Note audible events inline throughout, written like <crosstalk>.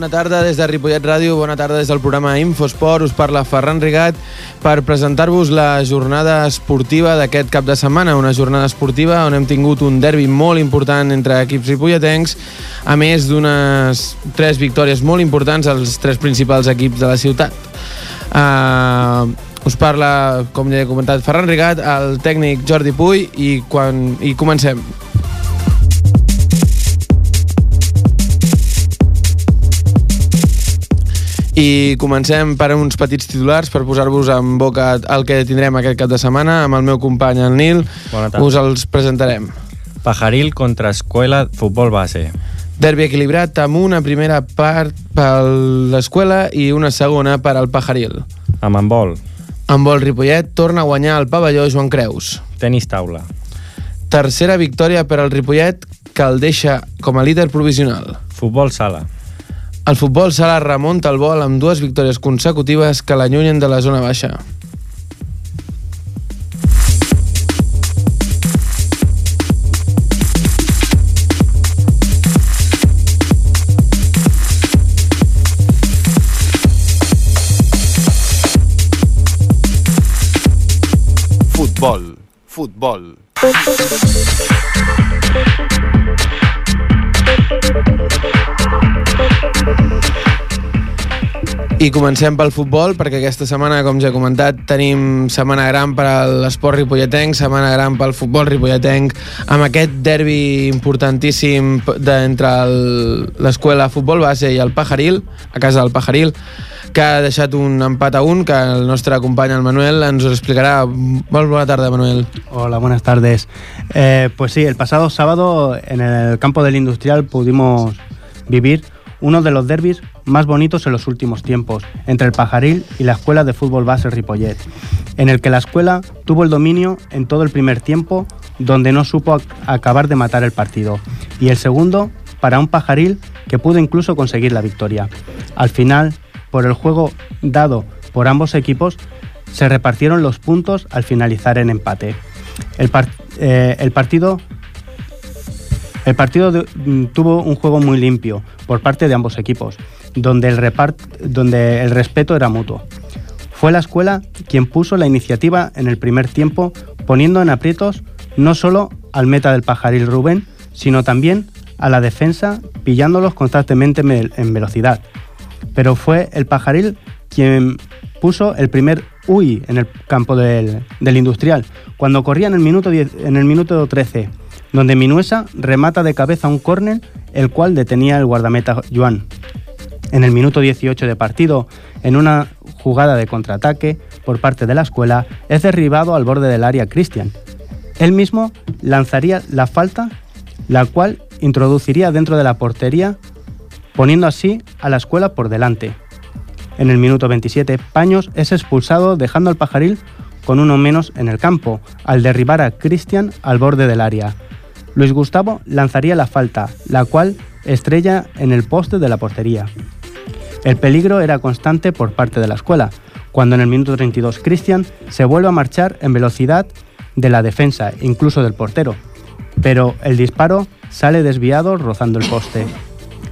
Bona tarda des de Ripollet Ràdio, bona tarda des del programa Infosport. Us parla Ferran Rigat per presentar-vos la jornada esportiva d'aquest cap de setmana, una jornada esportiva on hem tingut un derbi molt important entre equips ripolletencs, a més d'unes tres victòries molt importants als tres principals equips de la ciutat. Uh, us parla, com ja he comentat, Ferran Rigat, el tècnic Jordi Puy i, quan, i comencem. I comencem per uns petits titulars per posar-vos en boca el que tindrem aquest cap de setmana amb el meu company, el Nil. Us els presentarem. Pajaril contra Escuela Futbol Base. Derbi equilibrat amb una primera part per l'escola i una segona per al Pajaril. Amb handbol. En vol Ripollet torna a guanyar el pavelló Joan Creus. Tenis taula. Tercera victòria per al Ripollet que el deixa com a líder provisional. Futbol sala. El futbol sala remunta el vol amb dues victòries consecutives que l'allunyen de la zona baixa. Futbol, futbol. I comencem pel futbol, perquè aquesta setmana, com ja he comentat, tenim setmana gran per a l'esport ripolletenc, setmana gran pel futbol ripolletenc, amb aquest derbi importantíssim d'entre l'escola Futbol Base i el Pajaril, a casa del Pajaril, que ha deixat un empat a un, que el nostre company, el Manuel, ens ho explicará. Molt bona tarda, Manuel. Hola, buenas tardes. Eh, pues sí, el pasado sábado en el campo del Industrial pudimos vivir uno de los derbis más bonitos en los últimos tiempos, entre el Pajaril y la Escuela de Fútbol Base Ripollet, en el que la escuela tuvo el dominio en todo el primer tiempo, donde no supo acabar de matar el partido, y el segundo para un Pajaril que pudo incluso conseguir la victoria. Al final, por el juego dado por ambos equipos, se repartieron los puntos al finalizar en empate. El, eh, el partido el partido mm, tuvo un juego muy limpio por parte de ambos equipos, donde el, donde el respeto era mutuo. Fue la escuela quien puso la iniciativa en el primer tiempo, poniendo en aprietos no solo al meta del pajaril Rubén, sino también a la defensa, pillándolos constantemente en velocidad. Pero fue el pajaril quien puso el primer uy en el campo del, industrial, cuando corría en el minuto, en el minuto 13 donde Minuesa remata de cabeza un córner, el cual detenía el guardameta Joan. En el minuto 18 de partido, en una jugada de contraataque por parte de la escuela, es derribado al borde del área Cristian. Él mismo lanzaría la falta, la cual introduciría dentro de la portería, poniendo así a la escuela por delante. En el minuto 27, Paños es expulsado dejando al pajaril con uno menos en el campo, al derribar a Cristian al borde del área. Luis Gustavo lanzaría la falta, la cual estrella en el poste de la portería. El peligro era constante por parte de la escuela, cuando en el minuto 32 Cristian se vuelve a marchar en velocidad de la defensa, incluso del portero, pero el disparo sale desviado rozando el poste.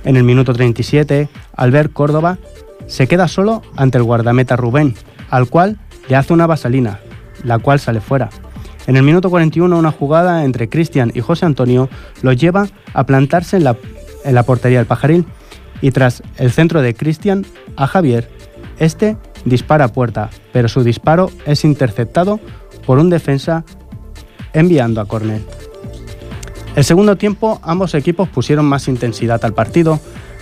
En el minuto 37, Albert Córdoba se queda solo ante el guardameta Rubén, al cual le hace una vasalina, la cual sale fuera. En el minuto 41 una jugada entre Cristian y José Antonio lo lleva a plantarse en la, portería del pajaril y tras el centro de Cristian a Javier, este dispara a puerta, pero su disparo es interceptado por un defensa enviando a córner. El segundo tiempo ambos equipos pusieron más intensidad al partido,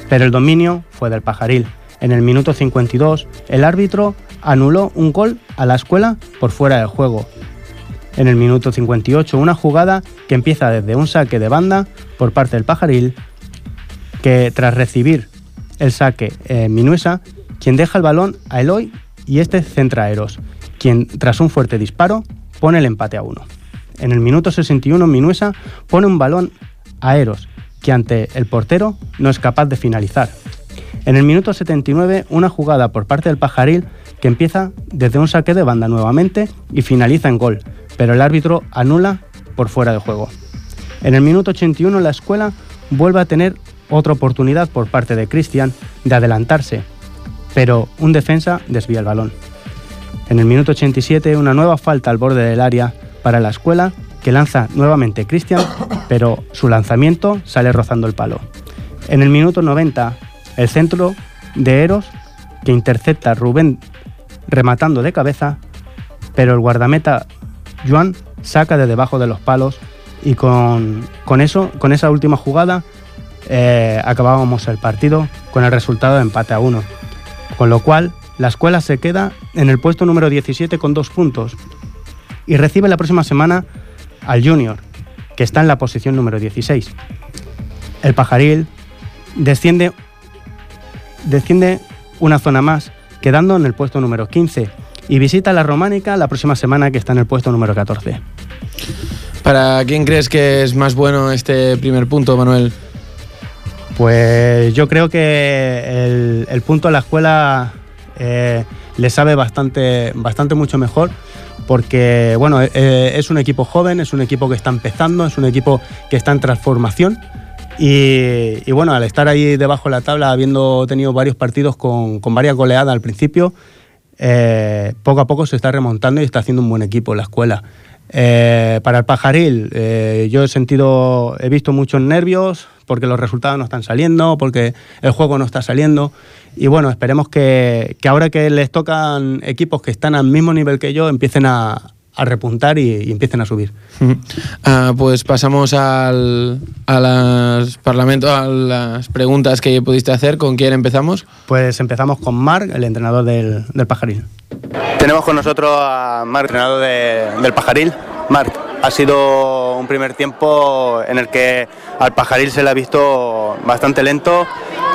pero el dominio fue del pajaril. En el minuto 52 el árbitro anuló un gol a la escuela por fuera del juego en el minuto 58, una jugada que empieza desde un saque de banda por parte del Pajaril, que tras recibir el saque eh, Minuesa, quien deja el balón a Eloy y este centra a Eros, quien tras un fuerte disparo pone el empate a uno. En el minuto 61 Minuesa pone un balón a Eros, que ante el portero no es capaz de finalizar. En el minuto 79 una jugada por parte del Pajaril que empieza desde un saque de banda nuevamente y finaliza en gol, pero el árbitro anula por fuera de juego. En el minuto 81 la escuela vuelve a tener otra oportunidad por parte de Cristian de adelantarse, pero un defensa desvía el balón. En el minuto 87, una nueva falta al borde del área para la escuela que lanza nuevamente Cristian, <coughs> pero su lanzamiento sale rozando el palo. En el minuto 90, el centro de Eros que intercepta a Rubén rematando de cabeza, pero el guardameta Joan saca de debajo de los palos y con, con eso, con esa última jugada, eh, acabábamos el partido con el resultado de empate a uno. Con lo cual, la escuela se queda en el puesto número 17 con dos puntos y recibe la próxima semana al Junior, que está en la posición número 16. El Pajaril desciende, desciende una zona más, quedando en el puesto número 15, y visita la Románica la próxima semana, que está en el puesto número 14. ¿Para quién crees que es más bueno este primer punto, Manuel? Pues yo creo que el, el punto a la escuela eh, le sabe bastante, bastante mucho mejor porque bueno, eh, es un equipo joven, es un equipo que está empezando, es un equipo que está en transformación y, y bueno, al estar ahí debajo de la tabla, habiendo tenido varios partidos con, con varias goleadas al principio, eh, poco a poco se está remontando y está haciendo un buen equipo la escuela. Eh, para el pajaril, eh, yo he sentido, he visto muchos nervios porque los resultados no están saliendo, porque el juego no está saliendo. Y bueno, esperemos que, que ahora que les tocan equipos que están al mismo nivel que yo, empiecen a, a repuntar y, y, empiecen a subir. Uh, pues pasamos al, a las parlamento, a las preguntas que pudiste hacer. ¿Con quién empezamos? Pues empezamos con Marc, el entrenador del, del Pajaril. Tenemos con nosotros a Marc, entrenador de, del Pajaril. Marc, ha sido un primer tiempo en el que al Pajaril se le ha visto bastante lento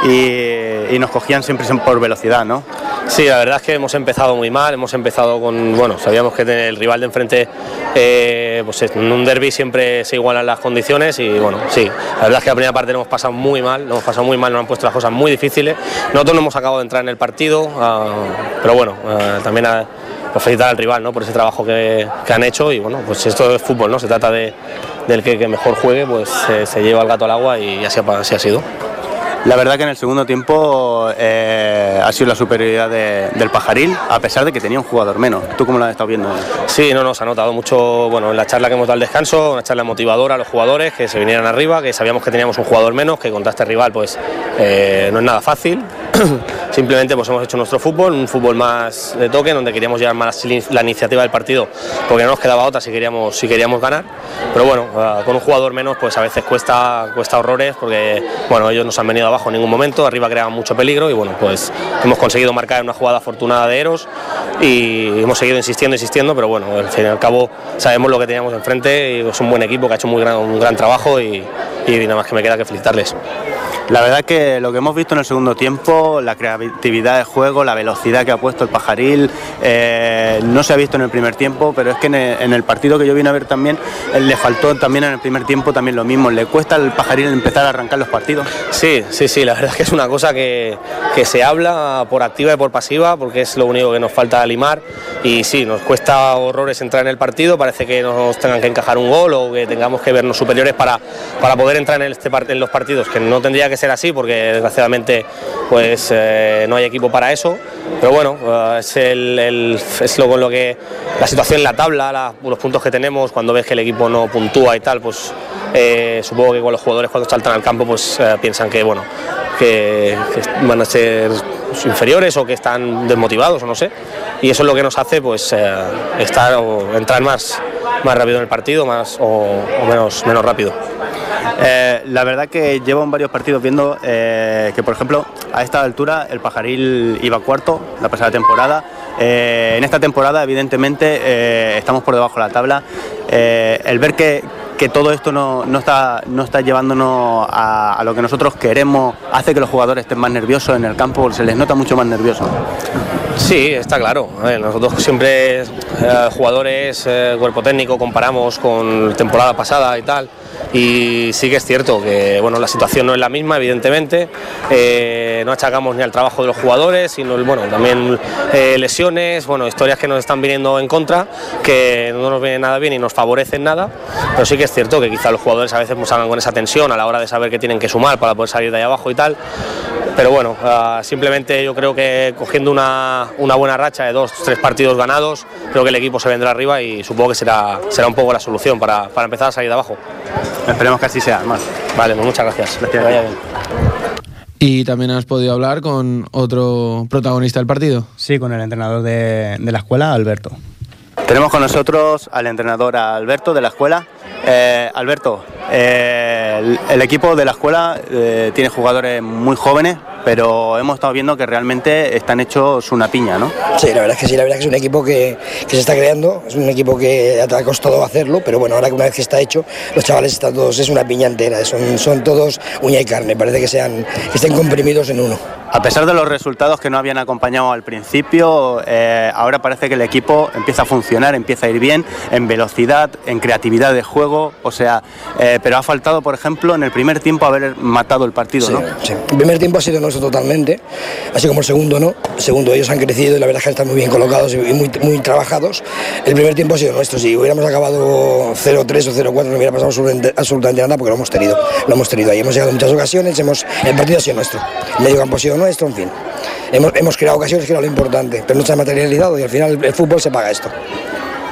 y, nos cogían siempre por velocidad, ¿no? Sí, la verdad es que hemos empezado muy mal, hemos empezado con, bueno, sabíamos que el rival de enfrente, eh, pues en un derby siempre se igualan las condiciones y bueno, sí, la verdad es que la primera parte lo hemos pasado muy mal, lo hemos pasado muy mal, nos han puesto las cosas muy difíciles, nosotros no hemos acabado de entrar en el partido, uh, pero bueno, uh, también a, felicitar al rival ¿no? por ese trabajo que, han hecho y bueno, pues esto es fútbol, ¿no? Se trata de, del que, mejor juegue, pues se, se, lleva el gato al agua y así ha sido. La verdad que en el segundo tiempo eh, ha sido la superioridad de, del Pajaril, a pesar de que tenía un jugador menos. ¿Tú cómo lo has estado viendo? Sí, no, nos ha notado mucho, bueno, en la charla que hemos dado al descanso, una charla motivadora a los jugadores, que se vinieran arriba, que sabíamos que teníamos un jugador menos, que contra este rival pues eh, no es nada fácil. <clears throat> Simplemente pues hemos hecho nuestro fútbol, un fútbol más de toque, donde queríamos llevar más la iniciativa del partido, porque no nos quedaba otra si queríamos, si queríamos ganar. Pero bueno, uh, con un jugador menos pues a veces cuesta, cuesta horrores, porque bueno, ellos nos han venido abajo en ningún momento, arriba creaban mucho peligro y bueno, pues hemos conseguido marcar una jugada afortunada de Eros y hemos seguido insistiendo, insistiendo, pero bueno, al fin y al cabo sabemos lo que teníamos enfrente y es un buen equipo que ha hecho muy gran, un gran trabajo y, y nada más que me queda que felicitarles. La verdad que lo que hemos visto en el segundo tiempo, la creatividad de juego, la velocidad que ha puesto el pajaril, eh, no se ha visto en el primer tiempo, pero es que en el, partido que yo vine a ver también, le faltó también en el primer tiempo también lo mismo. ¿Le cuesta al pajaril empezar a arrancar los partidos? Sí, sí, sí, la verdad es que es una cosa que, que se habla por activa y por pasiva, porque es lo único que nos falta limar. Y sí, nos cuesta horrores entrar en el partido, parece que nos tengan que encajar un gol o que tengamos que vernos superiores para, para poder entrar en, este, en los partidos, que no tendría que ser así porque desgraciadamente pues eh, no hay equipo para eso. Pero bueno uh, es, el, es lo con lo que la situación en la tabla la, los puntos que tenemos cuando ves que el equipo no puntúa y tal pues eh, supongo que con los jugadores cuando saltan al campo pues eh, piensan que bueno que, van a ser inferiores o que están desmotivados o no sé. Y eso es lo que nos hace pues eh, estar o entrar más más rápido en el partido más o, o menos menos rápido eh, la verdad que llevo varios partidos viendo eh, que, por ejemplo, a esta altura el Pajaril iba cuarto la pasada temporada. Eh, en esta temporada, evidentemente, eh, estamos por debajo de la tabla. El ver que, que todo esto no, no, está, no está llevándonos a, lo que nosotros queremos hace que los jugadores estén más nerviosos en el campo, se les nota mucho más nerviosos. Sí, está claro. Nosotros siempre, jugadores, cuerpo técnico, comparamos con temporada pasada y tal. Y sí que es cierto que bueno, la situación no es la misma, evidentemente. Eh, no achacamos ni al trabajo de los jugadores, sino bueno, también eh, lesiones, bueno, historias que nos están viniendo en contra, que no nos vienen nada bien y nos favorecen nada. Pero sí que es cierto que quizá los jugadores a veces pues, salgan con esa tensión a la hora de saber que tienen que sumar para poder salir de ahí abajo y tal. Pero bueno, ah, simplemente yo creo que cogiendo una, una buena racha de dos, tres partidos ganados, creo que el equipo se vendrá arriba y supongo que será, será un poco la solución para, para empezar a salir de abajo. Esperemos que así sea, más. Vale, pues muchas gracias. Que vaya bien. Y también has podido hablar con otro protagonista del partido. Sí, con el entrenador de, de la escuela, Alberto. Tenemos con nosotros al entrenador Alberto de la escuela. Eh, Alberto, eh, el, equipo de la escuela eh, tiene jugadores muy jóvenes, pero hemos estado viendo que realmente están hechos una piña, ¿no? Sí, la verdad es que sí, la verdad es que es un equipo que, que se está creando, es un equipo que ha costado hacerlo, pero bueno, ahora que una vez que está hecho, los chavales están todos, es una piña entera, son, son todos uña y carne, parece que, sean, que estén comprimidos en uno. A pesar de los resultados que no habían acompañado al principio, eh, ahora parece que el equipo empieza a funcionar, empieza a ir bien en velocidad, en creatividad de juego, o sea, eh, pero ha faltado, por ejemplo, en el primer tiempo haber matado el partido, Sí, ¿no? sí. El primer tiempo ha sido nuestro totalmente, así como el segundo no. El segundo ellos han crecido y la verdad es que están muy bien colocados y muy, muy trabajados. El primer tiempo ha sido nuestro. Si hubiéramos acabado 0-3 o 0-4 no hubiera pasado absolutamente, absolutamente nada porque lo hemos tenido. Lo hemos tenido ahí. Hemos llegado en muchas ocasiones, hemos, el partido ha sido nuestro. El medio campo ha sido nuestro, en fin. Hemos, hemos creado ocasiones que era lo importante, pero no se ha materializado y al final el, el fútbol se paga esto.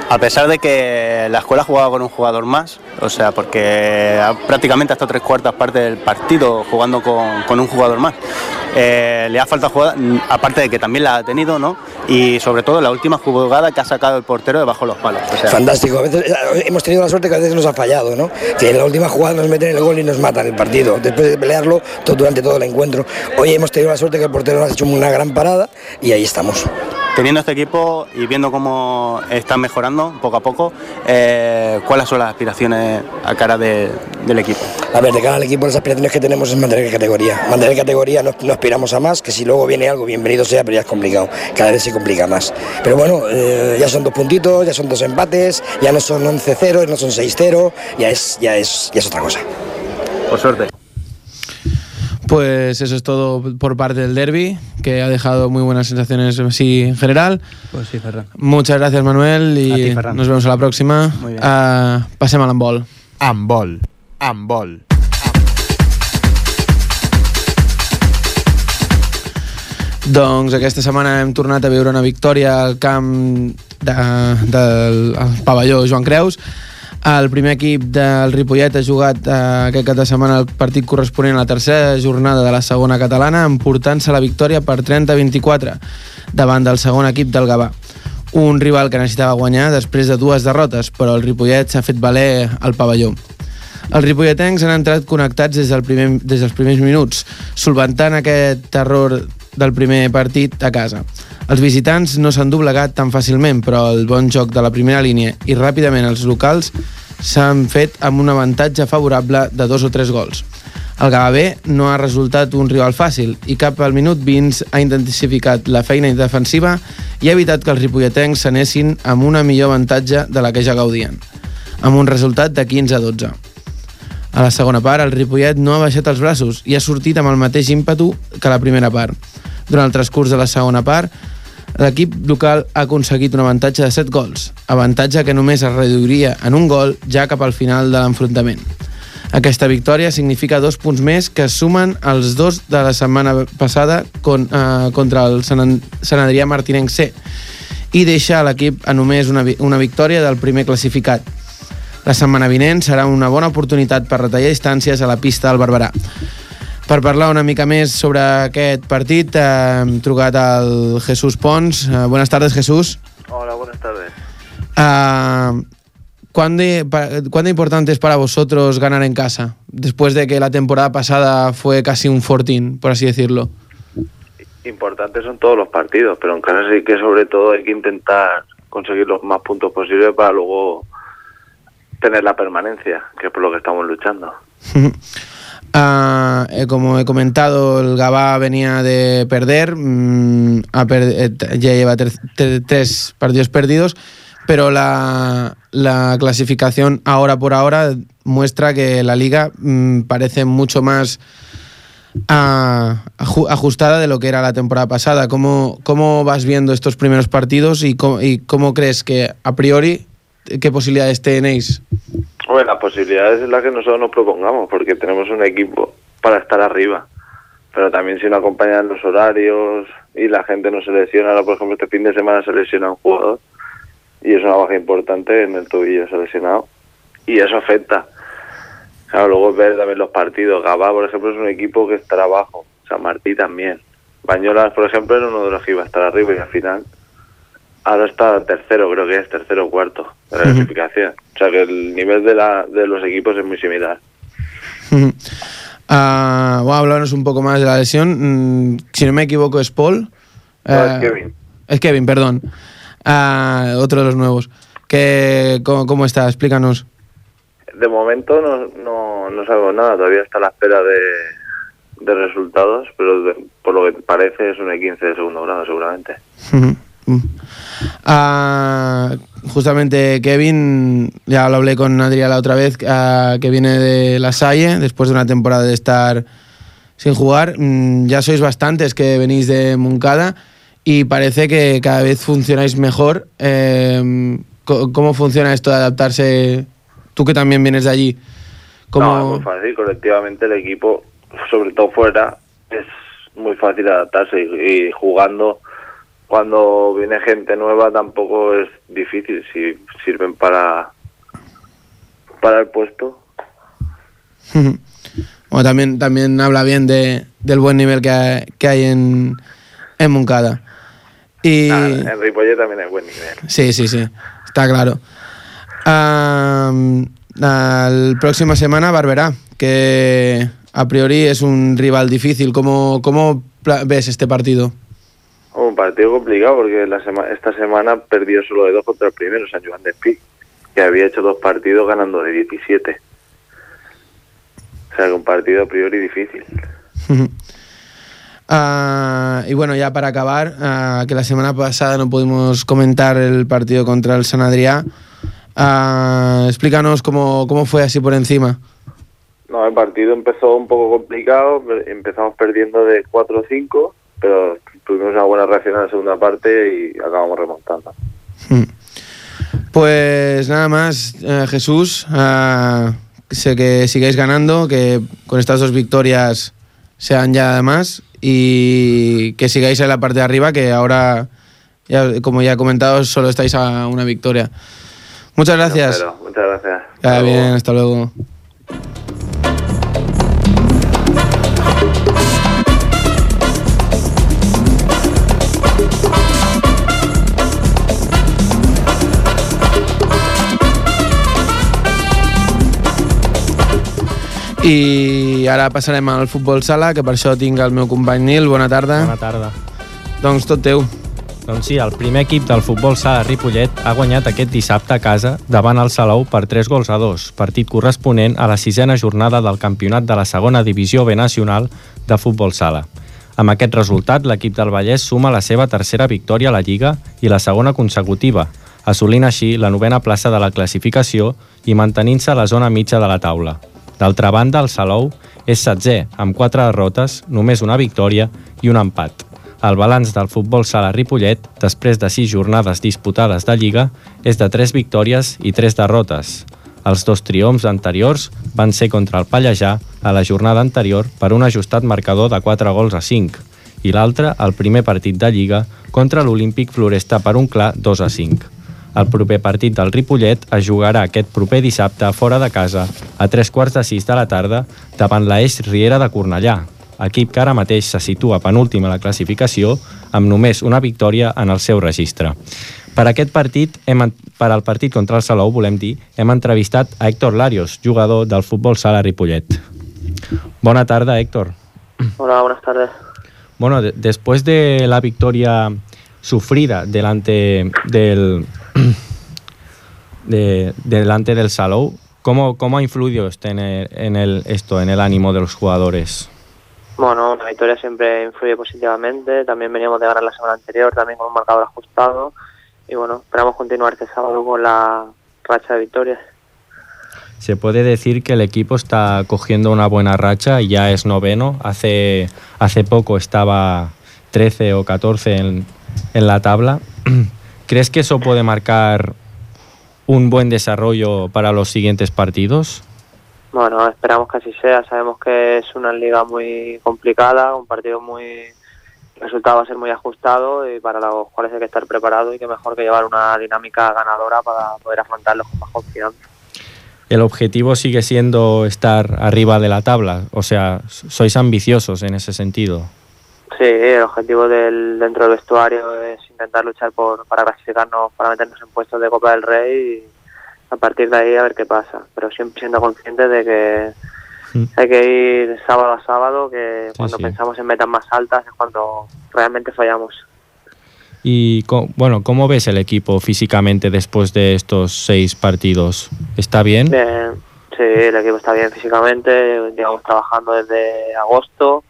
A pesar de que la escuela jugaba con un jugador más, o sea, porque prácticamente hasta tres cuartas partes del partido jugando con, con un jugador más. Eh, le ha faltado jugada, mm, aparte de que también la ha tenido, ¿no? Y sobre todo la última jugada que ha sacado el portero debajo de los palos. Fantástico. A veces, hemos tenido la suerte que a veces nos ha fallado, ¿no? Que en la última jugada nos meten el gol y nos matan el partido. Después de pelearlo todo, durante todo el encuentro. Hoy hemos tenido la suerte que el portero nos ha hecho una gran parada y ahí estamos. Teniendo este equipo y viendo cómo están mejorando poco a poco, eh, ¿cuáles son las aspiraciones a cara de- del equipo? A ver, de cara al equipo, las aspiraciones que tenemos es mantener categoría. Mantener categoría no, no aspiramos a más, que si luego viene algo, bienvenido sea, pero ya es complicado. Cada vez se complica más. Pero bueno, eh, ya son dos puntitos, ya son dos empates, ya no son 11-0, no son 6-0, ya es, ya, es, ya es otra cosa. Por suerte. Pues eso es todo por parte del derby, que ha dejado muy buenas sensaciones así en general. Pues sí, Ferran. Muchas gracias, Manuel, y ti, nos vemos a la próxima. Muy bien. Ah, passem a l'handbol. Handbol. Handbol. Doncs aquesta setmana hem tornat a viure una victòria al camp de, del pavelló Joan Creus. El primer equip del Ripollet ha jugat eh, aquest cap de setmana el partit corresponent a la tercera jornada de la segona catalana, emportant-se la victòria per 30-24 davant del segon equip del Gavà. Un rival que necessitava guanyar després de dues derrotes, però el Ripollet s'ha fet valer al pavelló. Els ripolletens han entrat connectats des, del primer, des dels primers minuts, solventant aquest error del primer partit a casa. Els visitants no s'han doblegat tan fàcilment, però el bon joc de la primera línia i ràpidament els locals s'han fet amb un avantatge favorable de dos o tres gols. El Gavà no ha resultat un rival fàcil i cap al minut 20 ha intensificat la feina defensiva i ha evitat que els ripolletens s'anessin amb una millor avantatge de la que ja gaudien, amb un resultat de 15 a 12. A la segona part, el Ripollet no ha baixat els braços i ha sortit amb el mateix ímpetu que la primera part. Durant el transcurs de la segona part, l'equip local ha aconseguit un avantatge de 7 gols, avantatge que només es reduiria en un gol ja cap al final de l'enfrontament. Aquesta victòria significa dos punts més que sumen als dos de la setmana passada con, eh, contra el Sant, An- Sant Adrià Martinenc C i deixa a l'equip a només una, una victòria del primer classificat. La setmana vinent serà una bona oportunitat per retallar distàncies a la pista del Barberà. Per parlar una mica més sobre aquest partit eh, hem trucat al Jesús Pons. Eh, buenas tardes, Jesús. Hola, buenas tardes. ¿cuán, de, pa- ¿Cuán de importante es para vosotros ganar en casa? Después de que la temporada pasada fue casi un fortín, por así decirlo. Importantes son todos los partidos, pero en casa sí que sobre todo hay que intentar conseguir los más puntos posibles para luego tener la permanencia, que es por lo que estamos luchando. <laughs> Ah, eh, como he comentado, el Gabá venía de perder, mm, eh, ya lleva tres partidos perdidos, pero la, la clasificación ahora por ahora muestra que la liga mm, parece mucho más ah, aju- ajustada de lo que era la temporada pasada. ¿Cómo, cómo vas viendo estos primeros partidos y y cómo crees que a priori qué posibilidades tenéis? Bueno, las posibilidades es las que nosotros nos propongamos, porque tenemos un equipo para estar arriba. Pero también si no acompañan los horarios y la gente no se lesiona, ahora por ejemplo este fin de semana se lesiona un jugador y es una baja importante en el tobillo se ha lesionado y eso afecta. Luego ver también los partidos. Gabá, por ejemplo, es un equipo que estará abajo. San Martí también. Bañolas, por ejemplo, era uno de los que iba a estar arriba y al final ahora está tercero, creo que es tercero o cuarto de la clasificación. O sea que el nivel de, la, de los equipos es muy similar. <laughs> Ah, bueno, hablarnos un poco más de la lesión. Mm, si no me equivoco, es Paul. No, es Kevin. Es Kevin, perdón. Ah, otro de los nuevos. Que, ¿cómo, cómo está? Explícanos. De momento no, no, no sabemos nada, todavía está a la espera de, de resultados, pero de- por lo que parece es un E15 de segundo grado seguramente. Ujú. Mm. Ah, justamente Kevin, ya lo hablé con Adrián la otra vez, ah, que viene de La Salle, después de una temporada de estar sin jugar. Mm, ya sois bastantes que venís de Moncada y parece que cada vez funcionáis mejor. Co- ¿Cómo funciona esto de adaptarse? Tú que también vienes de allí. ¿Cómo... No, es muy fácil, colectivamente el equipo, sobre todo fuera, es muy fácil adaptarse y, y jugando cuando viene gente nueva tampoco es difícil si sirven para para el puesto. <laughs> Bueno, también, también habla bien de, del buen nivel que hay, que hay en, en Moncada. Y... Nada, en Ripollet también hay buen nivel. Sí, sí, sí, está claro. Am, la próxima semana Barberá, que a priori es un rival difícil. ¿Cómo, cómo ves este partido? Un partido complicado porque la sema- esta semana perdió solo de dos contra el primero, San Joan de Espí, que había hecho dos partidos ganando de 17. O sea que un partido a priori difícil. <laughs> Ah, y bueno, ya para acabar, ah, que la semana pasada no pudimos comentar el partido contra el San Adrià. Ah, explícanos cómo, cómo fue así por encima. No, el partido empezó un poco complicado, pe- empezamos perdiendo de 4-5, pero tuvimos una buena reacción en la segunda parte y acabamos remontando. Pues nada más, eh, Jesús. ah, sé que sigáis ganando, que con estas dos victorias sean ya más y que sigáis en la parte de arriba, que ahora, ya- como ya he comentado, solo estáis a una victoria. Muchas gracias. Muchas luego. hasta luego. I ara passarem al futbol sala, que per això tinc el meu company Nil. Bona tarda. Bona tarda. Doncs tot teu. Doncs sí, el primer equip del futbol sala Ripollet ha guanyat aquest dissabte a casa davant el Salou per 3 gols a 2, partit corresponent a la sisena jornada del campionat de la segona divisió B nacional de futbol sala. Amb aquest resultat, l'equip del Vallès suma la seva tercera victòria a la Lliga i la segona consecutiva, assolint així la novena plaça de la classificació i mantenint-se a la zona mitja de la taula. D'altra banda, el Salou és setzè, amb quatre derrotes, només una victòria i un empat. El balanç del futbol sala Ripollet, després de sis jornades disputades de Lliga, és de tres victòries i tres derrotes. Els dos triomfs anteriors van ser contra el Pallejà a la jornada anterior per un ajustat marcador de 4 gols a 5 i l'altre, el primer partit de Lliga, contra l'Olímpic Floresta per un clar 2 a 5. El proper partit del Ripollet es jugarà aquest proper dissabte fora de casa a tres quarts de sis de la tarda davant l'Eix Riera de Cornellà, equip que ara mateix se situa penúltim a la classificació amb només una victòria en el seu registre. Per aquest partit, hem, per al partit contra el Salou, volem dir, hem entrevistat a Héctor Larios, jugador del futbol sala Ripollet. Bona tarda, Héctor. Hola, buenas tardes. Bueno, de- después de la victoria sufrida delante del <clears throat> de- delante del Salou, ¿Cómo, ¿Cómo ha influido este en, el, en el, esto, en el ánimo de los jugadores? Bueno, una victoria siempre influye positivamente. También veníamos de ganar la semana anterior, también con un marcador ajustado. Y bueno, esperamos continuar este sábado con la racha de victorias. Se puede decir que el equipo está cogiendo una buena racha y ya es noveno. Hace, hace poco estaba 13 o 14 en, en la tabla. <clears throat> ¿Crees que eso puede marcar un buen desarrollo para los siguientes partidos? Bueno, esperamos que así sea. Sabemos que es una liga muy complicada, un partido muy... El resultado va a ser muy ajustado y para los cuales hay que estar preparado y que mejor que llevar una dinámica ganadora para poder afrontarlos con más confianza. El objetivo sigue siendo estar arriba de la tabla, o sea, sois ambiciosos en ese sentido. Sí, el objetivo del, dentro del vestuario es intentar luchar por, para clasificarnos, para meternos en puestos de Copa del Rey y a partir de ahí a ver qué pasa. Pero siempre siendo conscientes de que Mm. hay que ir sábado a sábado, que Sí, cuando sí. pensamos en metas más altas es cuando realmente fallamos. Y bueno, ¿cómo ves el equipo físicamente después de estos seis partidos? ¿Está bien? Bien, sí, el equipo está bien físicamente, llevamos trabajando desde agosto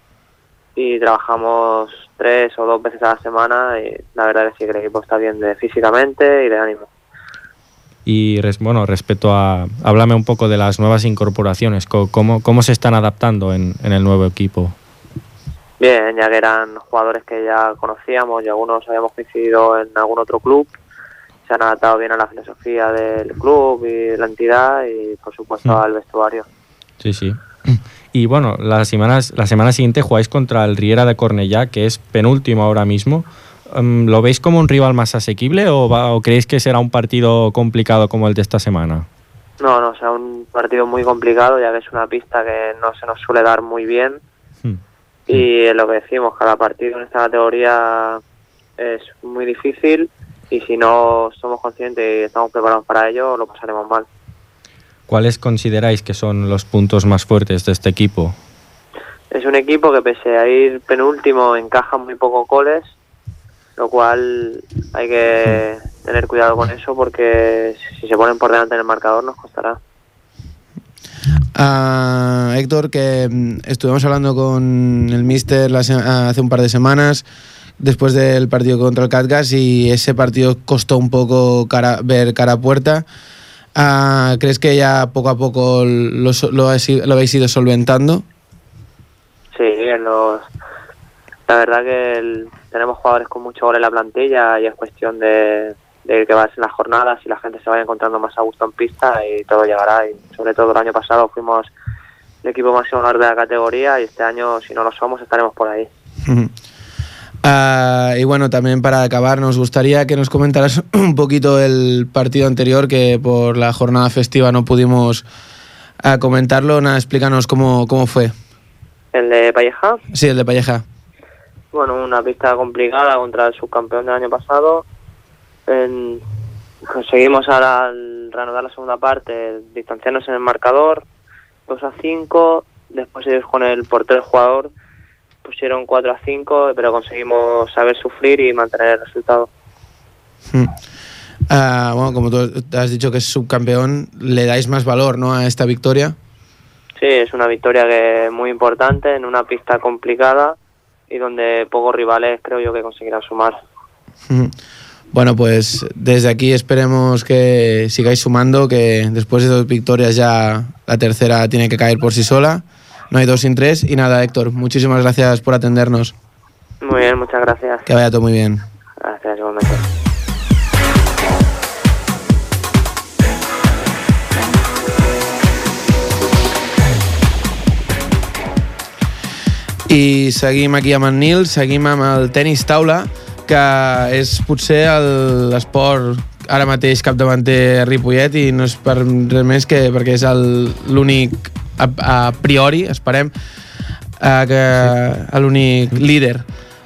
y trabajamos tres o dos veces a la semana y la verdad es que el equipo está bien de físicamente y de ánimo. Y bueno, respecto a, háblame un poco de las nuevas incorporaciones, co- ¿cómo, cómo se están adaptando en, en el nuevo equipo? Bien, ya que eran jugadores que ya conocíamos y algunos habíamos coincidido en algún otro club, se han adaptado bien a la filosofía del club y de la entidad y por supuesto Mm. al vestuario. Sí, sí. Y bueno, las semanas, la semana siguiente jugáis contra el Riera de Cornellá, que es penúltimo ahora mismo. Em, ¿Lo veis como un rival más asequible o, va- o creéis que será un partido complicado como el de esta semana? No, no, o sea, un partido muy complicado ya que es una pista que no se nos suele dar muy bien Hmm. y es lo que decimos, cada partido en esta categoría es muy difícil y si no somos conscientes y estamos preparados para ello, lo pasaremos mal. ¿Cuáles consideráis que son los puntos más fuertes de este equipo? Es un equipo que pese a ir penúltimo encaja muy pocos goles, lo cual hay que tener cuidado con eso porque si se ponen por delante en el marcador nos costará. Ah, Héctor, que mm, estuvimos hablando con el Mister la se- hace un par de semanas después del partido contra el Catgas y ese partido costó un poco cara- ver cara a puerta. Ah, ¿Crees que ya poco a poco lo, lo, lo habéis ido solventando? Sí, en los... la verdad que el- tenemos jugadores con mucho gol en la plantilla y es cuestión de, de que vayan las jornadas y la gente se vaya encontrando más a gusto en pista y todo llegará. Y sobre todo el año pasado fuimos el equipo más honor de la categoría y este año si no lo somos estaremos por ahí. Ah, y bueno, también para acabar, nos gustaría que nos comentaras <clears throat> un poquito el partido anterior, que por la jornada festiva no pudimos ah, comentarlo. Nada, explícanos cómo, cómo fue. El de Palleja, Sí, el de Palleja. bueno, una pista complicada contra el subcampeón del año pasado. En- conseguimos ahora al reanudar la segunda parte, distanciarnos en el marcador, 2 a 5. Después ellos con el portero jugador pusieron 4 a 5, pero conseguimos saber sufrir y mantener el resultado. Mm. Ah, bueno, como tú has dicho que es subcampeón, le dais más valor ¿no? a esta victoria. Sí, es una victoria que es muy importante en una pista complicada y donde pocos rivales creo yo que conseguirán sumar. Mm. Bueno, pues desde aquí esperemos que sigáis sumando, que después de dos victorias ya la tercera tiene que caer por sí sola. No hay dos sin tres. Y nada, Héctor, muchísimas gracias por atendernos. Muy bien, muchas gracias. Que vaya todo muy bien. Gracias, igualmente. I seguim aquí amb en Nil, seguim amb el tenis taula, que és potser l'esport ara mateix capdavanter a Ripollet i no és per res més que perquè és l'únic a, a priori, esperem, eh, que l'únic líder.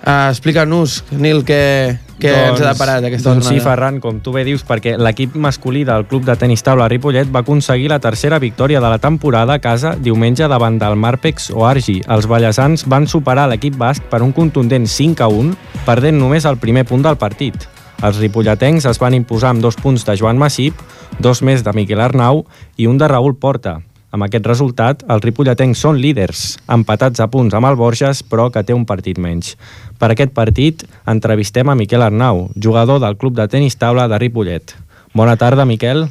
Uh, Explica-nos, Nil, què, què ens ha deparat aquesta doncs sí, jornada. Ferran, com tu bé dius, perquè l'equip masculí del club de tenis taula Ripollet va aconseguir la tercera victòria de la temporada a casa diumenge davant del Marpex o Argi. Els ballesans van superar l'equip basc per un contundent 5 a 1, perdent només el primer punt del partit. Els ripolletens es van imposar amb dos punts de Joan Massip, dos més de Miquel Arnau i un de Raül Porta. Amb aquest resultat, els ripolletens són líders, empatats a punts amb el Borges, però que té un partit menys. Per aquest partit, entrevistem a Miquel Arnau, jugador del club de tenis taula de Ripollet. Bona tarda, Miquel.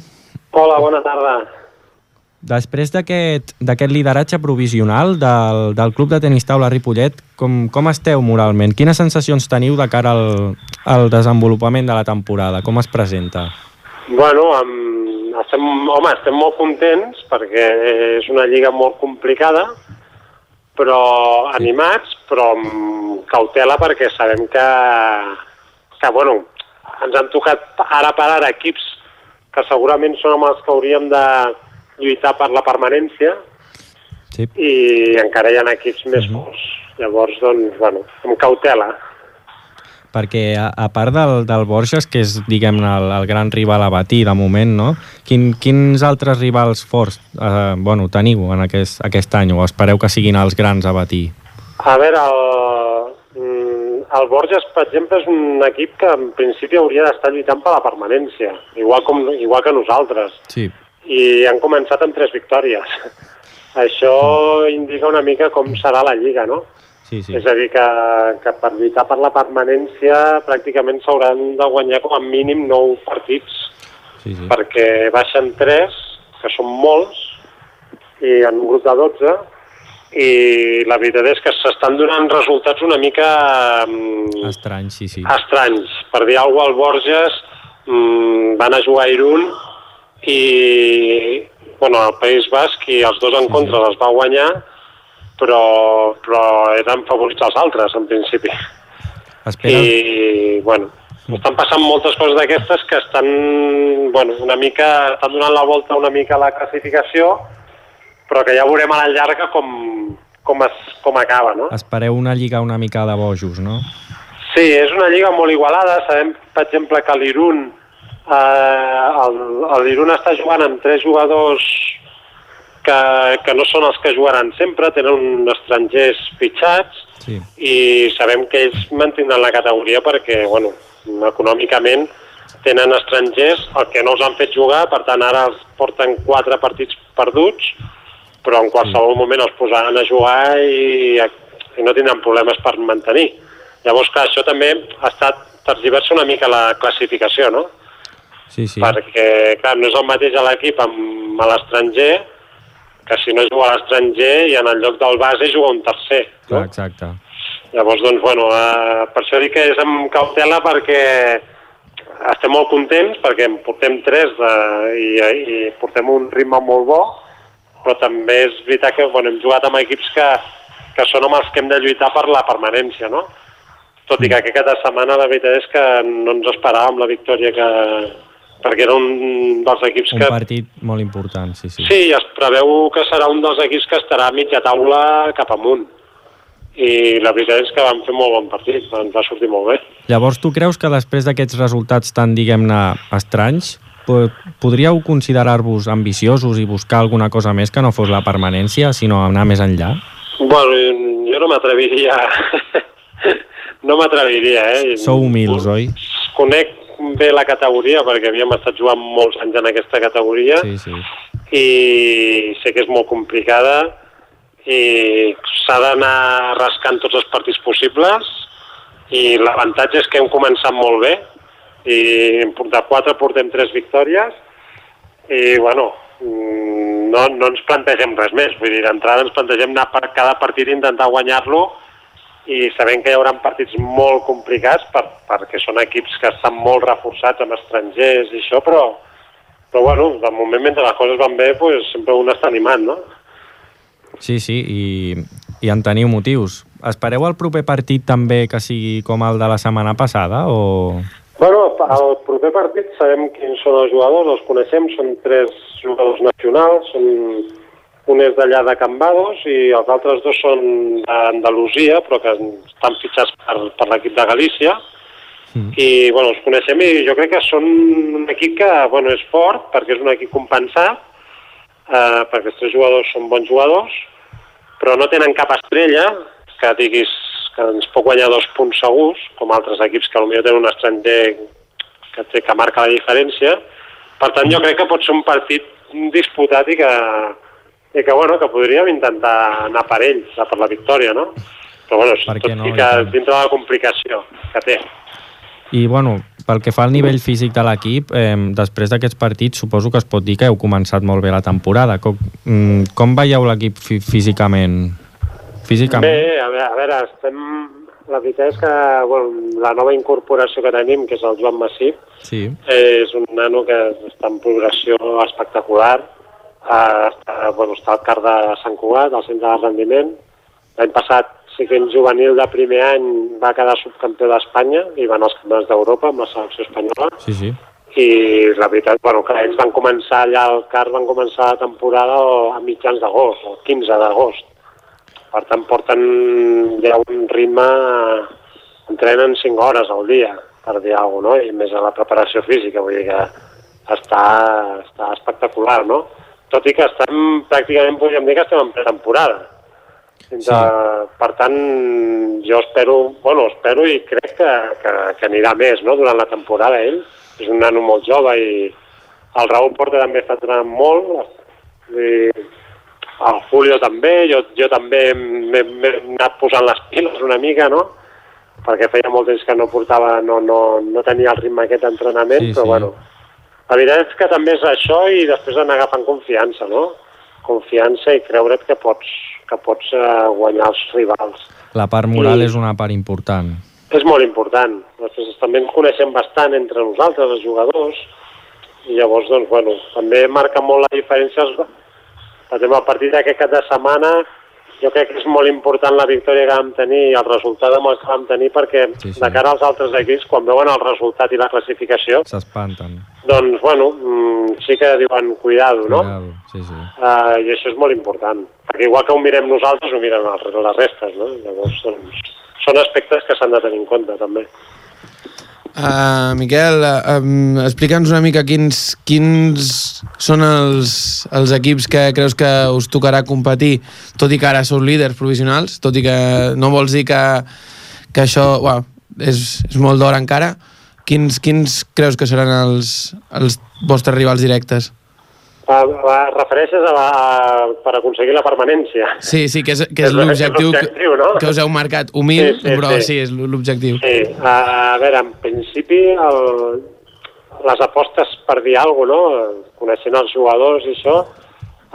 Hola, bona tarda. Després d'aquest lideratge provisional del, del club de tenis taula Ripollet, com, com esteu moralment? Quines sensacions teniu de cara al, al desenvolupament de la temporada? Com es presenta? Bueno, amb, estem, home, estem molt contents perquè és una lliga molt complicada, però animats, però amb cautela perquè sabem que, que bueno, ens han tocat ara per ara equips que segurament són amb els que hauríem de lluitar per la permanència sí. i encara hi ha equips més forts. Llavors, doncs, bueno, amb cautela. Perquè a, a part del, del Borges, que és, diguem-ne, el, el gran rival a batir de moment, no? Quin, quins altres rivals forts eh, bueno, teniu en aquest, aquest any o espereu que siguin els grans a batir? A veure, el, mm, el Borges, per exemple, és un equip que en principi hauria d'estar lluitant per la permanència, igual, com, igual que nosaltres. Sí. I han començat amb tres victòries. <laughs> Això indica una mica com serà la Lliga, no? Sí, sí. És a dir, que, que per lluitar per la permanència pràcticament s'hauran de guanyar com a mínim 9 partits, sí, sí. perquè baixen 3, que són molts, i en un grup de 12, i la veritat és que s'estan donant resultats una mica mm, Estrany, sí, sí. estranys. Per dir alguna cosa, al Borges mm, van a jugar a Irún i bueno, al País Basc i els dos en contra les va guanyar, però, però eren favorits els altres, en principi. Espera. I, bueno, estan passant moltes coses d'aquestes que estan, bueno, una mica, estan donant la volta una mica a la classificació, però que ja veurem a la llarga com, com, es, com acaba, no? Espereu una lliga una mica de bojos, no? Sí, és una lliga molt igualada. Sabem, per exemple, que l'Irun eh, el, l'Irun està jugant amb tres jugadors que, que no són els que jugaran sempre, tenen estrangers fitxats sí. i sabem que ells mantindran la categoria perquè, bueno, econòmicament tenen estrangers, el que no els han fet jugar, per tant ara els porten quatre partits perduts, però en qualsevol moment els posaran a jugar i, i no tindran problemes per mantenir. Llavors, clar, això també ha estat tergiversa una mica la classificació, no? Sí, sí. Perquè, clar, no és el mateix a l'equip amb a l'estranger que si no juga a l'estranger i en el lloc del base juga un tercer. No? Clar, exacte. Llavors, doncs, bueno, eh, per això dic que és amb cautela perquè estem molt contents perquè en portem tres de, i, i portem un ritme molt bo, però també és veritat que bueno, hem jugat amb equips que, que són amb els que hem de lluitar per la permanència, no? Tot i que aquesta setmana la veritat és que no ens esperàvem la victòria que, perquè era un dels equips Un que... partit molt important, sí, sí. Sí, es preveu que serà un dels equips que estarà a mitja taula cap amunt. I la veritat és que vam fer molt bon partit, ens va sortir molt bé. Llavors, tu creus que després d'aquests resultats tan, diguem-ne, estranys, po podríeu considerar-vos ambiciosos i buscar alguna cosa més que no fos la permanència, sinó anar més enllà? Bueno, jo no m'atreviria... <laughs> no m'atreviria, eh? Sou humils, oi? Conec bé la categoria perquè havíem estat jugant molts anys en aquesta categoria Sí, sí. i sé que és molt complicada i s'ha d'anar rascant tots els partits possibles i l'avantatge és que hem començat molt bé i de quatre portem tres victòries i bueno mm, no, no ens plantegem res més vull dir, d'entrada ens plantegem anar per cada partit i intentar guanyar-lo i sabem que hi haurà partits molt complicats per, perquè són equips que estan molt reforçats amb estrangers i això, però, però bueno, de moment mentre les coses van bé, pues, sempre un està animat, no? Sí, sí, i, i en teniu motius. Espereu el proper partit també que sigui com el de la setmana passada o...? Bueno, el proper partit sabem quins són els jugadors, els coneixem, són tres jugadors nacionals, són un és d'allà de Cambados i els altres dos són d'Andalusia, però que estan fitxats per, per l'equip de Galícia. Mm. I, bueno, els coneixem i jo crec que són un equip que, bueno, és fort, perquè és un equip compensat, eh, perquè els tres jugadors són bons jugadors, però no tenen cap estrella que diguis que ens pot guanyar dos punts segurs, com altres equips que potser tenen un estranger que, té, que marca la diferència. Per tant, jo crec que pot ser un partit disputat i que, i que, bueno, que podríem intentar anar per ells, per la victòria, no? Però, bueno, Per tot no, i que dintre de la complicació que té. I, bueno, pel que fa al nivell físic de l'equip, eh, després d'aquests partits suposo que es pot dir que heu començat molt bé la temporada. Com, mm, com veieu l'equip fí físicament? Físicament? Bé, a veure, a veure estem... La veritat és que bueno, la nova incorporació que tenim, que és el Joan Massip, Sí. és un nano que està en progressió espectacular. Uh, està, bueno, està al CAR de Sant Cugat, al centre de rendiment. L'any passat, sí que en juvenil de primer any va quedar subcampió d'Espanya i va anar als campionats d'Europa amb la selecció espanyola. Sí, sí. I la veritat, bueno, que ells van començar allà al CAR, van començar la temporada a mitjans d'agost, el 15 d'agost. Per tant, porten ja un ritme... Entrenen 5 hores al dia, per dir alguna cosa, no? I més a la preparació física, vull dir que està, està espectacular, no? Tot i que estem, pràcticament podríem dir que estem en pretemporada. Sí. Per tant, jo espero, bueno, espero i crec que, que, que anirà més, no?, durant la temporada, ell. És un nano molt jove i el Raúl Porta també està entrenant molt, i el Julio també, jo, jo també m'he m'he anat posant les piles una mica, no?, perquè feia molt temps que no portava, no, no, no tenia el ritme aquest d'entrenament, Sí, però sí. bueno, la veritat és que també és això i després anar agafant confiança, no? Confiança i creure't que pots, que pots eh, guanyar els rivals. La part moral I- és una part important. És molt important. Després també ens coneixem bastant entre nosaltres, els jugadors, i llavors, doncs, bueno, també marca molt la diferència. Per exemple, el partit d'aquest cap de setmana, jo crec que és molt important la victòria que vam tenir i el resultat amb el que vam tenir perquè Sí, sí. de cara als altres equips, quan veuen el resultat i la classificació, S'espanten. doncs, bueno, mm, sí que diuen cuidado, no? Cuidado. Sí, sí. Uh, I això és molt important, perquè igual que ho mirem nosaltres, ho miren les restes, no? Llavors, doncs, són aspectes que s'han de tenir en compte, també. Uh, Miquel, uh, um, explica'ns una mica quins, quins són els, els equips que creus que us tocarà competir, tot i que ara sou líders provisionals, tot i que no vols dir que, que això well, és, és molt d'hora encara. Quins, quins creus que seran els, els vostres rivals directes? Refereixes a, la, a, per aconseguir la permanència. Sí, sí, que és, que És és lo- l'objectiu que, no? que us heu marcat. Humil, Sí, sí, però sí. sí, és l'objectiu. Sí, uh, a veure, en principi el, les apostes per dir alguna cosa, no? coneixent els jugadors i això,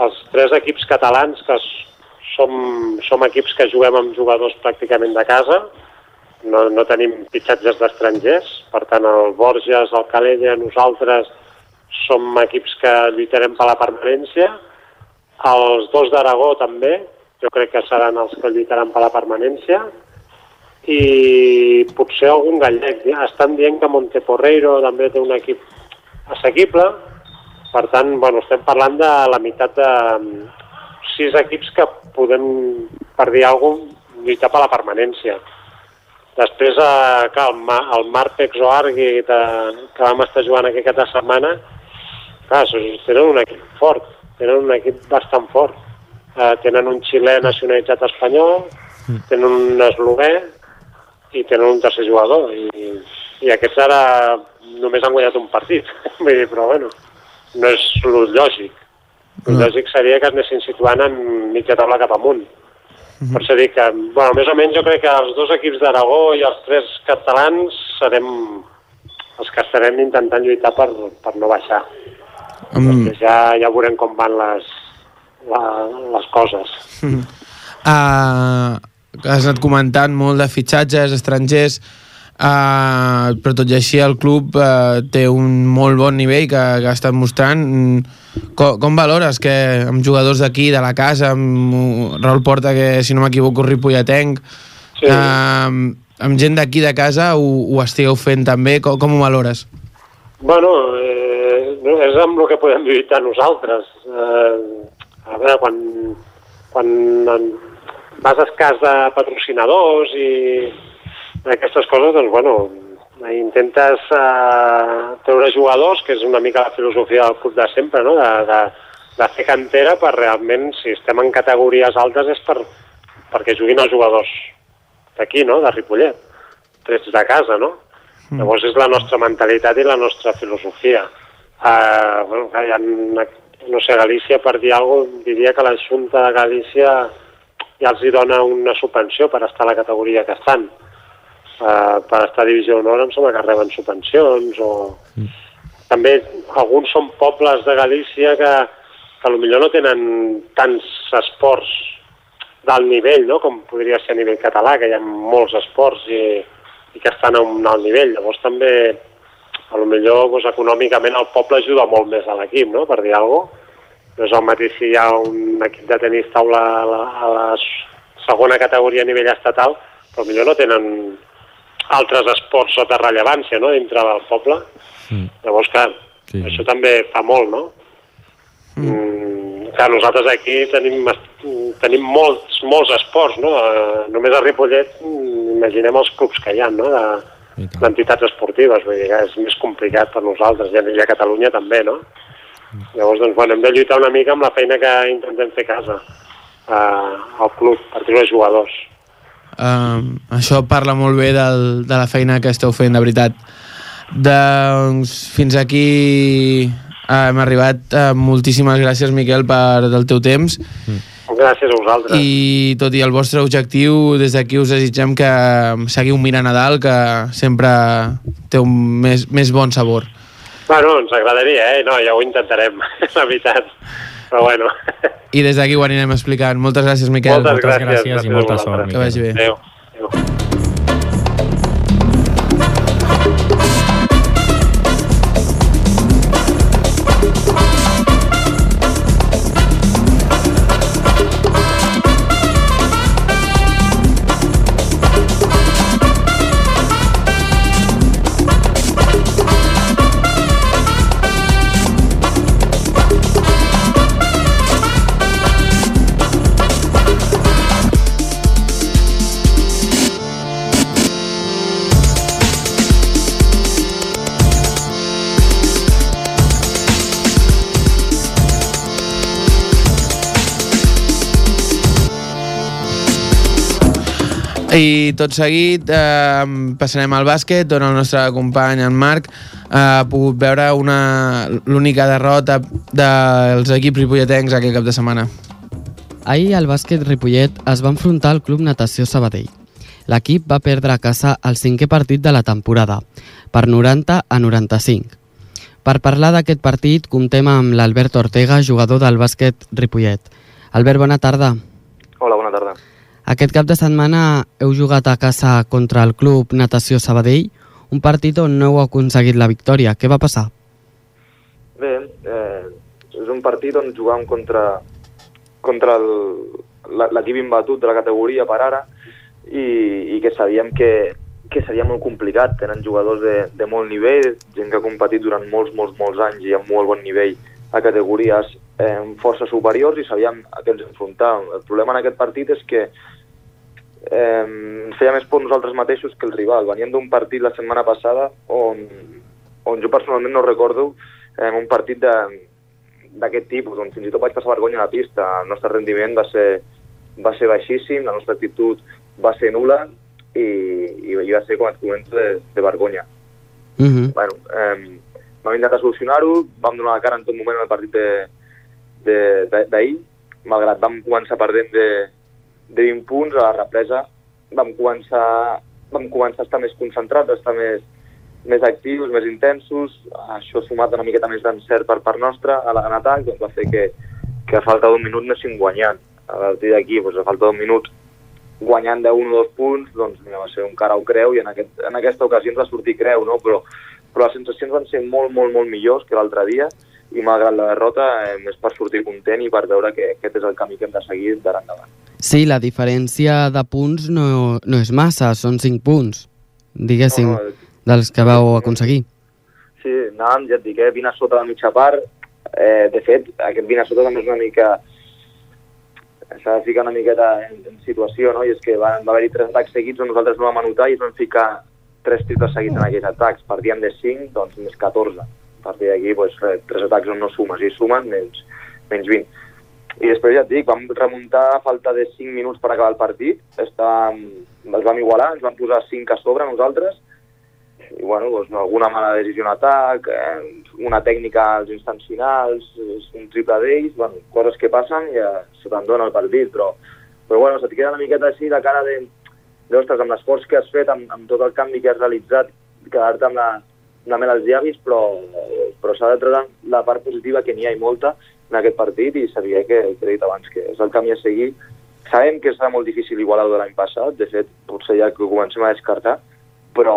els tres equips catalans que som, som equips que juguem amb jugadors pràcticament de casa, no, no tenim fitxatges d'estrangers, per tant el Borges, el Calella, nosaltres som equips que lluitarem per la permanència, els dos d'Aragó també, jo crec que seran els que lluitaran per la permanència, i potser algun gallec. Estan dient que Monteporreiro també té un equip assequible, per tant, bueno, estem parlant de la meitat de mm, sis equips que podem, per dir alguna cosa, lluitar per la permanència. Després, eh, clar, el, Ma- el Marpex o Argui de, que vam estar jugant aquest cap de setmana, clar, tenen un equip fort, tenen un equip bastant fort. Eh, tenen un xilè nacionalitzat espanyol, tenen un eslovè i tenen un tercer jugador. I, i aquests ara només han guanyat un partit. <laughs> Vull dir, però bueno, no és el lògic. El No. lògic seria que es anessin situant en mitja taula cap amunt. Per això dic que, bueno, més o menys jo crec que els dos equips d'Aragó i els tres catalans serem els que estarem intentant lluitar per, per no baixar. Um, Ja, ja veurem com van les, la, les coses. Uh, <laughs> has anat comentant molt de fitxatges estrangers, uh, però tot i així el club uh, té un molt bon nivell que, que ha estat mostrant. Mm, Com, com valores que amb jugadors d'aquí, de la casa, amb uh, Raül Porta, que si no m'equivoco ripolletenc, Sí. uh, amb gent d'aquí de casa ho, ho estigueu fent també, com, com ho valores? Bueno, eh, és amb el que podem lluitar nosaltres. Eh, a veure, quan, quan en- vas escàs de patrocinadors i aquestes coses, doncs, bueno, intentes eh, treure jugadors, que és una mica la filosofia del club de sempre, no? de, de, de fer cantera per realment, si estem en categories altes, és per, perquè juguin els jugadors d'aquí, no? de Ripollet, trets de casa, no? Mm. Llavors és la nostra mentalitat i la nostra filosofia. Uh, bueno, hi ha, no sé, Galícia, per dir alguna cosa, diria que la Junta de Galícia ja els hi dona una subvenció per estar a la categoria que estan. Uh, per estar a Divisió d'Honor em sembla que reben subvencions o... Mm. També alguns són pobles de Galícia que, que potser no tenen tants esports d'alt nivell, no? com podria ser a nivell català, que hi ha molts esports i, i que estan a un alt nivell. Llavors també, a lo millor doncs, econòmicament el poble ajuda molt més a l'equip, no? per dir alguna cosa. No és el mateix si hi ha un equip de tenis taula a la, a la segona categoria a nivell estatal, però millor no tenen altres esports sota rellevància no? dintre del poble. Mm. Llavors, clar, sí. això també fa molt, no? Mm. Mm, clar, nosaltres aquí tenim, tenim molts, molts esports, no? Uh, només a Ripollet imaginem els clubs que hi ha, no? De, d'entitats esportives, vull dir que és més complicat per nosaltres, i a Catalunya també, no? Llavors, doncs, bueno, hem de lluitar una mica amb la feina que intentem fer a casa, uh, al club, per treure jugadors. Uh, això parla molt bé del, de la feina que esteu fent, de veritat. Doncs fins aquí hem arribat. Uh, moltíssimes gràcies, Miquel, per del teu temps. Mm. Gràcies a vosaltres. I tot i el vostre objectiu, des d'aquí us desitgem que seguiu mirant a dalt, que sempre té un més, més bon sabor. Bueno, ens agradaria, eh? No, ja ho intentarem, <laughs> la veritat. Però bueno. I des d'aquí ho anirem explicant. Moltes gràcies, Miquel. Moltes, Moltes gràcies, gràcies, gràcies i molta sort, Miquel. Que vagi bé. Adéu. Adéu. I tot seguit eh, passarem al bàsquet, on el nostre company, en Marc, eh, ha pogut veure l'única derrota dels equips ripolletens aquest cap de setmana. Ahir el bàsquet Ripollet es va enfrontar al Club Natació Sabadell. L'equip va perdre a casa el cinquè partit de la temporada, per 90 a 95. Per parlar d'aquest partit, comptem amb l'Albert Ortega, jugador del bàsquet Ripollet. Albert, bona tarda. Hola, bona tarda. Aquest cap de setmana heu jugat a casa contra el Club Natació Sabadell, un partit on no heu aconseguit la victòria. Què va passar? Bé, eh, és un partit on jugàvem contra, contra l'equip imbatut de la categoria per ara i, i que sabíem que, que seria molt complicat. Tenen jugadors de, de molt nivell, gent que ha competit durant molts, molts, molts anys i amb molt bon nivell a categories eh, força superiors i sabíem a què ens enfrontàvem. El problema en aquest partit és que eh, feia més por nosaltres mateixos que el rival. Veníem d'un partit la setmana passada on, on jo personalment no recordo eh, un partit d'aquest tipus, on fins i tot vaig passar vergonya a la pista. El nostre rendiment va ser, va ser baixíssim, la nostra actitud va ser nula i, i, i va ser, com et comento, de, de vergonya. Uh mhm. -huh. bueno, eh, vam intentar solucionar-ho, vam donar la cara en tot moment en el partit d'ahir, malgrat vam començar perdent de, de 20 punts, a la represa vam començar, vam començar a estar més concentrats, a estar més, més actius, més intensos, això sumat una miqueta més d'encert per part nostra a l'atac, doncs va fer que, que a falta d'un minut anéssim guanyant. A partir d'aquí, doncs, a falta d'un minut guanyant de un o dos punts, doncs mira, va ser un cara o creu i en, aquest, en aquesta ocasió ens va sortir creu, no? però, però les sensacions van ser molt, molt, molt millors que l'altre dia i malgrat la derrota eh, és per sortir content i per veure que aquest és el camí que hem de seguir d'ara endavant. Sí, la diferència de punts no, no és massa, són 5 punts, diguéssim, no, no, dels que vau aconseguir. Sí, anàvem, ja et dic, eh, 20 a sota la mitja part. Eh, de fet, aquest 20 a sota també és una mica... S'ha de ficar una miqueta en, en situació, no? I és que va, va haver-hi tres atacs seguits on nosaltres no vam anotar i ens vam ficar tres triples seguits en aquells atacs. Partíem de 5, doncs més 14. A partir d'aquí, doncs, tres atacs on no sumes, i sumen menys, menys 20 i després ja et dic, vam remuntar a falta de 5 minuts per acabar el partit, Estàvem, els vam igualar, ens vam posar 5 a sobre nosaltres, i bueno, doncs, alguna mala decisió en atac, eh, una tècnica als instants finals, un triple d'ells, bueno, coses que passen i eh, se te'n dona el partit, però, però bueno, se't queda una miqueta així la cara de, de ostres, amb l'esforç que has fet, amb, amb tot el canvi que has realitzat, quedar-te amb la, la mel als llavis, però, però s'ha de treure la part positiva, que n'hi ha i molta, en aquest partit, i sabia que, que he dit abans, que és el camí a seguir. Sabem que serà molt difícil igualar de l'any passat, de fet, potser ja que ho comencem a descartar, però,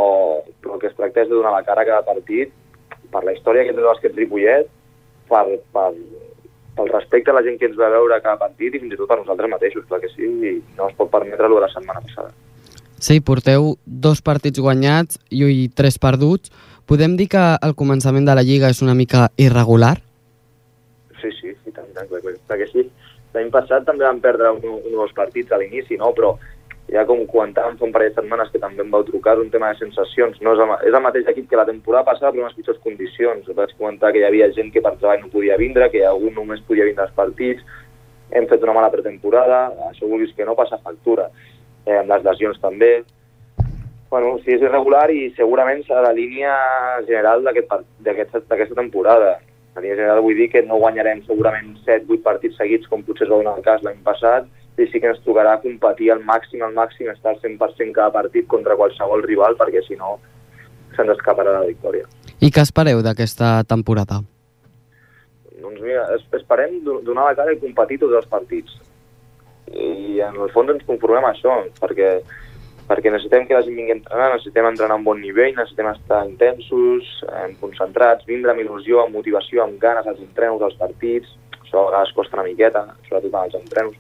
però el que es tracta és de donar la cara a cada partit per la història que té el bàsquet Ripollet, per, per, pel respecte a la gent que ens va veure cada partit i fins i tot a nosaltres mateixos, clar que sí, i no es pot permetre el de la setmana passada. Sí, porteu dos partits guanyats i tres perduts. Podem dir que el començament de la Lliga és una mica irregular? Sí, sí, sí tant, tant, clar, clar que sí. L'any passat també vam perdre un, un dos partits a l'inici, no? però ja com comentàvem fa un parell de setmanes que també em vau trucar, un tema de sensacions. No és, el, és el mateix equip que la temporada passada, però en les pitjors condicions. Vaig comentar que hi havia gent que per treball no podia vindre, que algú només podia vindre als partits, hem fet una mala pretemporada, això vulguis que no passa factura. Eh, amb les lesions també. Bueno, sí, és irregular i segurament serà la línia general d'aquesta aquest, temporada. La línia general vull dir que no guanyarem segurament 7-8 partits seguits com potser es va donar el cas l'any passat, i sí que ens tocarà competir al màxim, al màxim, estar al 100% cada partit contra qualsevol rival, perquè si no se'ns escaparà la victòria. I què espereu d'aquesta temporada? Doncs mira, esperem donar la cara i competir tots els partits. I en el fons ens conformem a això, perquè, perquè necessitem que la gent vingui a entrenar, necessitem entrenar a un bon nivell, necessitem estar intensos, eh, concentrats, vindre amb il·lusió, amb motivació, amb ganes als entrenos, als partits, això a vegades costa una miqueta, sobretot als entrenos,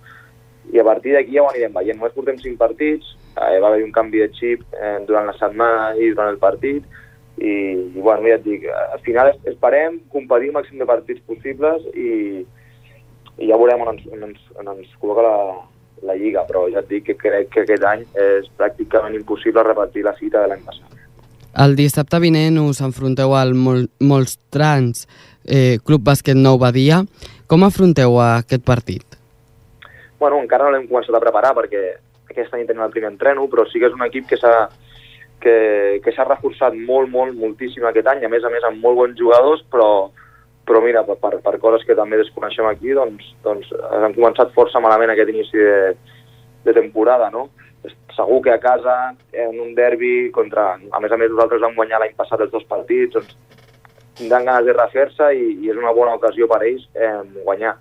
i a partir d'aquí ja ho anirem veient. Només portem cinc partits, eh, va haver un canvi de xip eh, durant la setmana i durant el partit, i, i bueno, ja et dic, al final esperem competir el màxim de partits possibles i, i ja veurem on ens, on ens, on ens col·loca la, la Lliga, però ja et dic que crec que aquest any és pràcticament impossible repetir la cita de l'any passat. El dissabte vinent us enfronteu al Mol Molstrans eh, Club Bàsquet Nou Badia. Com afronteu aquest partit? bueno, encara no l'hem començat a preparar perquè aquest any tenim el primer entreno, però sí que és un equip que s'ha que, que s'ha reforçat molt, molt, moltíssim aquest any, a més a més amb molt bons jugadors, però, però mira, per, per, per coses que també desconeixem aquí, doncs, doncs han començat força malament aquest inici de, de temporada, no? Segur que a casa, en un derbi contra... A més a més, nosaltres vam guanyar l'any passat els dos partits, doncs tindran ganes de refer-se i, i és una bona ocasió per ells eh, guanyar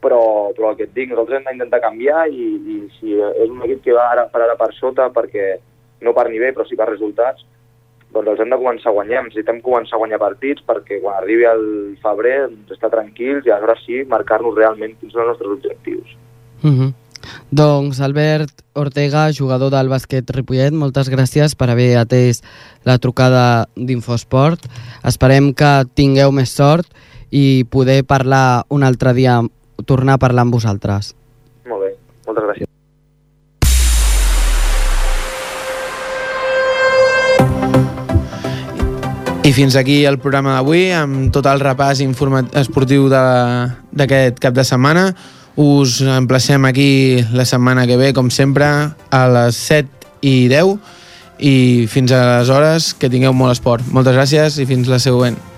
però, però el que et dic, nosaltres hem d'intentar canviar i, i si és un equip que va ara per ara per sota perquè no per nivell però sí per resultats doncs els hem de començar a guanyar, necessitem començar a guanyar partits perquè quan arribi el febrer doncs, estar tranquils i aleshores sí marcar-nos realment quins són els nostres objectius. Mm -hmm. Doncs Albert Ortega, jugador del bàsquet Ripollet, moltes gràcies per haver atès la trucada d'Infosport. Esperem que tingueu més sort i poder parlar un altre dia tornar a parlar amb vosaltres. Molt bé, moltes gràcies. I fins aquí el programa d'avui, amb tot el repàs esportiu d'aquest cap de setmana. Us emplacem aquí la setmana que ve, com sempre, a les 7 i 10 i fins aleshores que tingueu molt esport. Moltes gràcies i fins la següent.